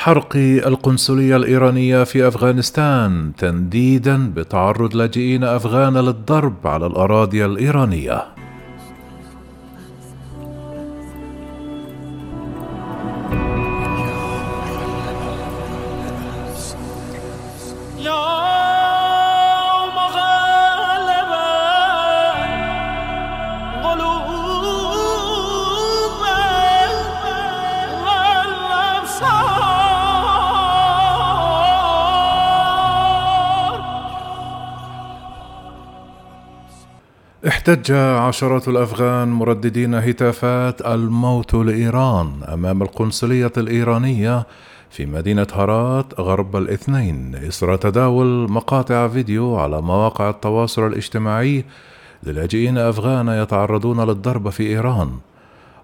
حرق القنصلية الإيرانية في أفغانستان تنديدا بتعرض لاجئين أفغان للضرب على الأراضي الإيرانية. احتج عشرات الأفغان مرددين هتافات الموت لإيران أمام القنصلية الإيرانية في مدينة هرات غرب الاثنين. إثر تداول مقاطع فيديو على مواقع التواصل الاجتماعي للاجئين أفغان يتعرضون للضرب في إيران.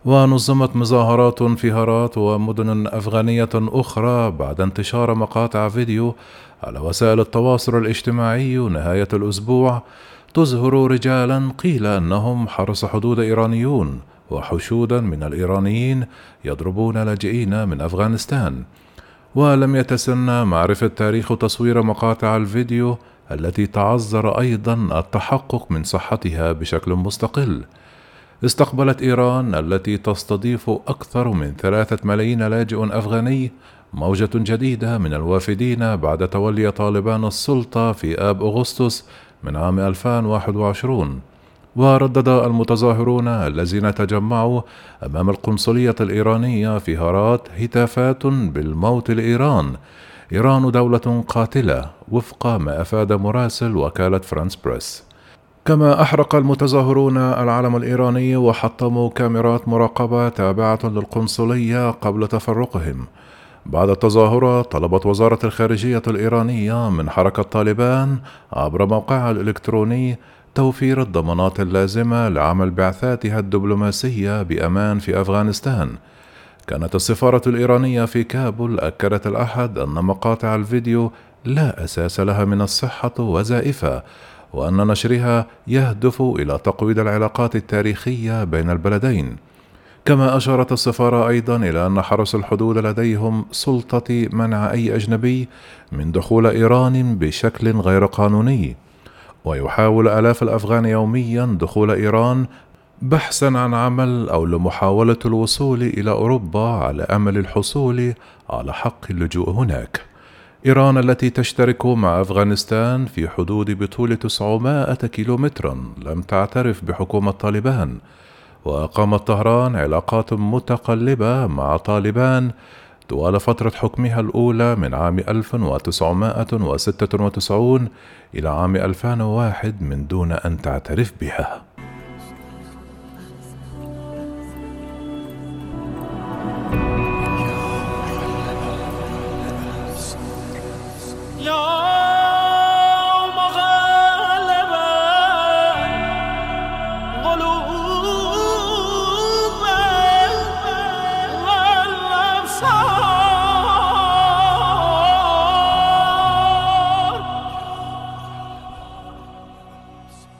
ونظمت مظاهرات في هرات ومدن أفغانية أخرى بعد انتشار مقاطع فيديو على وسائل التواصل الاجتماعي نهاية الأسبوع تظهر رجالا قيل أنهم حرس حدود إيرانيون وحشودا من الإيرانيين يضربون لاجئين من أفغانستان. ولم يتسنى معرفة تاريخ تصوير مقاطع الفيديو التي تعذر أيضا التحقق من صحتها بشكل مستقل. استقبلت إيران التي تستضيف أكثر من ثلاثة ملايين لاجئ أفغاني موجة جديدة من الوافدين بعد تولي طالبان السلطة في آب أغسطس من عام 2021 وردد المتظاهرون الذين تجمعوا أمام القنصلية الإيرانية في هرات هتافات بالموت لإيران. إيران دولة قاتلة وفق ما أفاد مراسل وكالة فرانس بريس. كما أحرق المتظاهرون العلم الإيراني وحطموا كاميرات مراقبة تابعة للقنصلية قبل تفرقهم. بعد التظاهرة طلبت وزارة الخارجية الإيرانية من حركة طالبان عبر موقعها الإلكتروني توفير الضمانات اللازمة لعمل بعثاتها الدبلوماسية بأمان في أفغانستان. كانت السفارة الإيرانية في كابول أكدت الأحد أن مقاطع الفيديو لا أساس لها من الصحة وزائفة، وأن نشرها يهدف إلى تقويض العلاقات التاريخية بين البلدين. كما أشارت السفارة أيضا إلى أن حرس الحدود لديهم سلطة منع أي أجنبي من دخول إيران بشكل غير قانوني ويحاول آلاف الأفغان يوميا دخول إيران بحثا عن عمل أو لمحاولة الوصول إلى أوروبا على أمل الحصول على حق اللجوء هناك. إيران التي تشترك مع أفغانستان في حدود بطول 900 كيلومترا لم تعترف بحكومة طالبان وأقامت طهران علاقات متقلبة مع طالبان طوال فترة حكمها الأولى من عام 1996 إلى عام 2001 من دون أن تعترف بها. يوم غلب غلوب